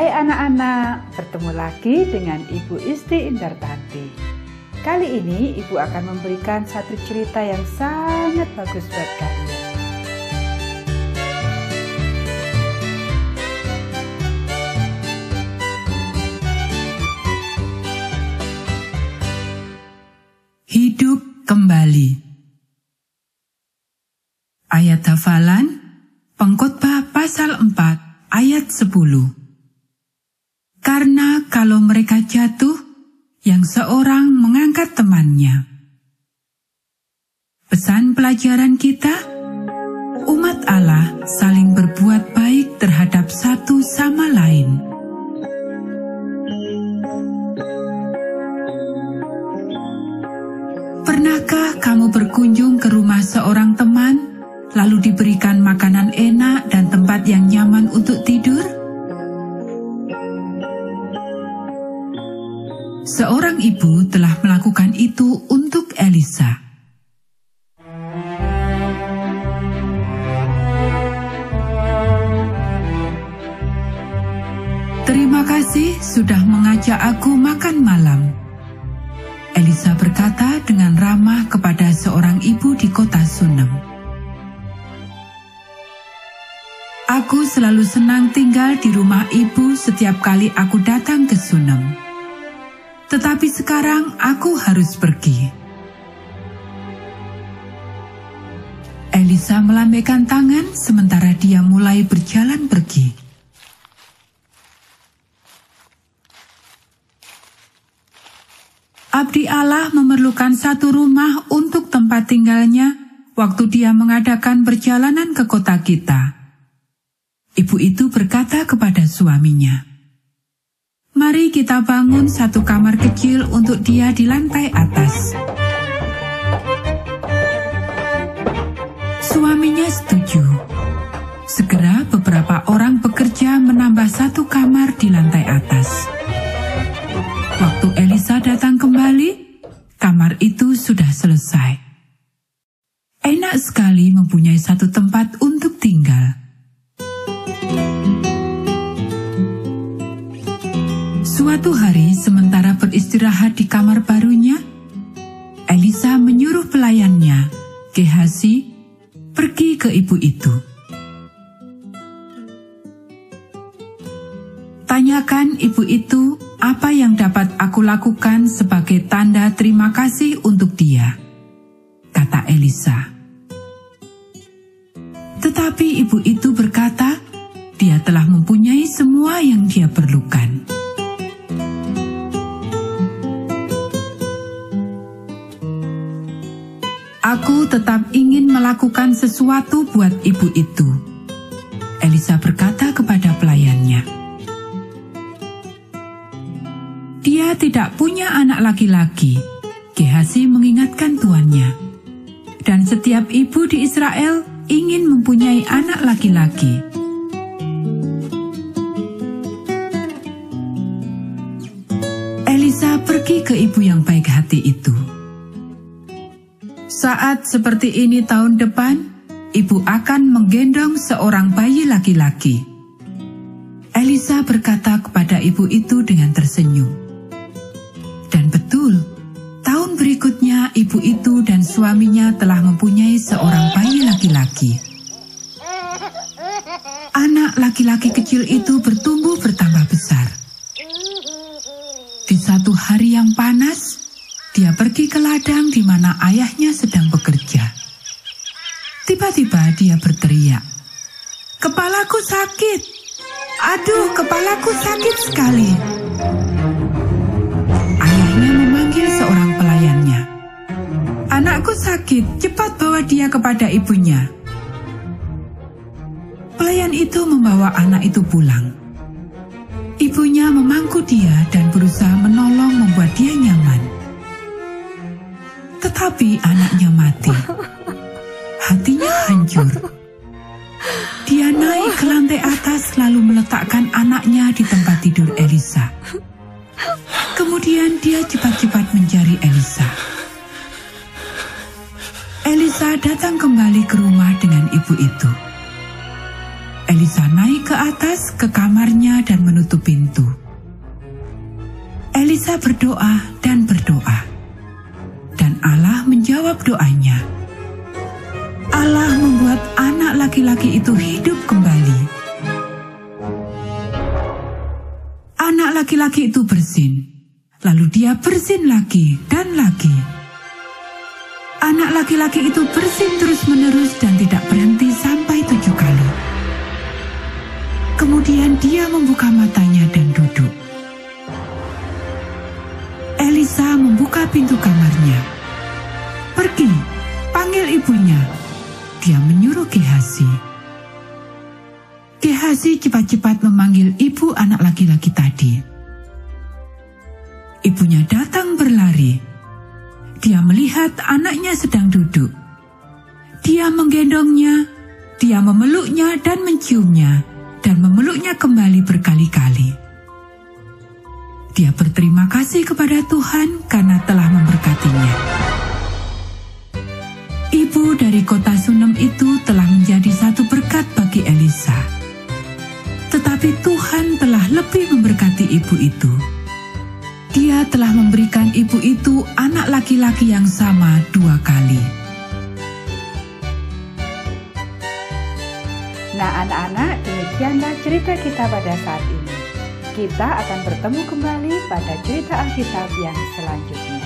Hai anak-anak, bertemu lagi dengan Ibu Isti Indartanti. Kali ini Ibu akan memberikan satu cerita yang sangat bagus buat kalian. Hidup kembali. Ayat hafalan Pengkhotbah pasal 4 ayat 10. Karena kalau mereka jatuh, yang seorang mengangkat temannya. Pesan pelajaran kita, umat Allah saling berbuat baik terhadap satu sama lain. Pernahkah kamu berkunjung ke rumah seorang teman, lalu diberikan makanan enak dan tempat yang nyaman untuk tidur? Seorang ibu telah melakukan itu untuk Elisa. Terima kasih sudah mengajak aku makan malam. Elisa berkata dengan ramah kepada seorang ibu di kota Sunem. Aku selalu senang tinggal di rumah ibu setiap kali aku datang ke Sunem tetapi sekarang aku harus pergi. Elisa melambaikan tangan sementara dia mulai berjalan pergi. Abdi Allah memerlukan satu rumah untuk tempat tinggalnya waktu dia mengadakan perjalanan ke kota kita. Ibu itu berkata kepada suaminya, Mari kita bangun satu kamar kecil untuk dia di lantai atas. Suaminya setuju. Segera beberapa orang Gehazi, pergi ke ibu itu. Tanyakan ibu itu apa yang dapat aku lakukan sebagai tanda terima kasih untuk dia, kata Elisa. Tetapi ibu itu berkata, dia telah mempunyai semua yang dia perlukan. Aku tetap ingin melakukan sesuatu buat ibu itu. Elisa berkata kepada pelayannya. Dia tidak punya anak laki-laki. Gehazi mengingatkan tuannya. Dan setiap ibu di Israel ingin mempunyai anak laki-laki. Elisa pergi ke ibu yang baik hati itu. Saat seperti ini tahun depan, ibu akan menggendong seorang bayi laki-laki. Elisa berkata kepada ibu itu dengan tersenyum. Dan betul, tahun berikutnya ibu itu dan suaminya telah mempunyai seorang bayi laki-laki. Anak laki-laki kecil itu bertumbuh bertambah besar. Di satu hari yang panas, dia pergi ke ladang di mana ayahnya sedang bekerja. Tiba-tiba dia berteriak, "Kepalaku sakit! Aduh, kepalaku sakit sekali!" Ayahnya memanggil seorang pelayannya. "Anakku sakit, cepat bawa dia kepada ibunya." Pelayan itu membawa anak itu pulang. Ibunya memangku dia dan berusaha menolong membuat dia nyaman tetapi anaknya mati. Hatinya hancur. Dia naik ke lantai atas lalu meletakkan anaknya di tempat tidur Elisa. Kemudian dia cepat-cepat mencari Elisa. Elisa datang kembali ke rumah dengan ibu itu. Elisa naik ke atas ke kamarnya dan menutup pintu. Elisa berdoa dan berdoa, menjawab doanya. Allah membuat anak laki-laki itu hidup kembali. Anak laki-laki itu bersin, lalu dia bersin lagi dan lagi. Anak laki-laki itu bersin terus-menerus dan tidak berhenti sampai tujuh kali. Kemudian dia membuka matanya dan duduk. Elisa membuka pintu kamarnya. Pergi, panggil ibunya. Dia menyuruh Gehazi. Gehazi cepat-cepat memanggil ibu anak laki-laki tadi. Ibunya datang berlari. Dia melihat anaknya sedang duduk. Dia menggendongnya, dia memeluknya dan menciumnya dan memeluknya kembali berkali-kali. Dia berterima kasih kepada Tuhan karena telah memberkatinya. Ibu dari kota Sunem itu telah menjadi satu berkat bagi Elisa. Tetapi Tuhan telah lebih memberkati ibu itu. Dia telah memberikan ibu itu anak laki-laki yang sama dua kali. Nah anak-anak demikianlah cerita kita pada saat ini. Kita akan bertemu kembali pada cerita Alkitab yang selanjutnya.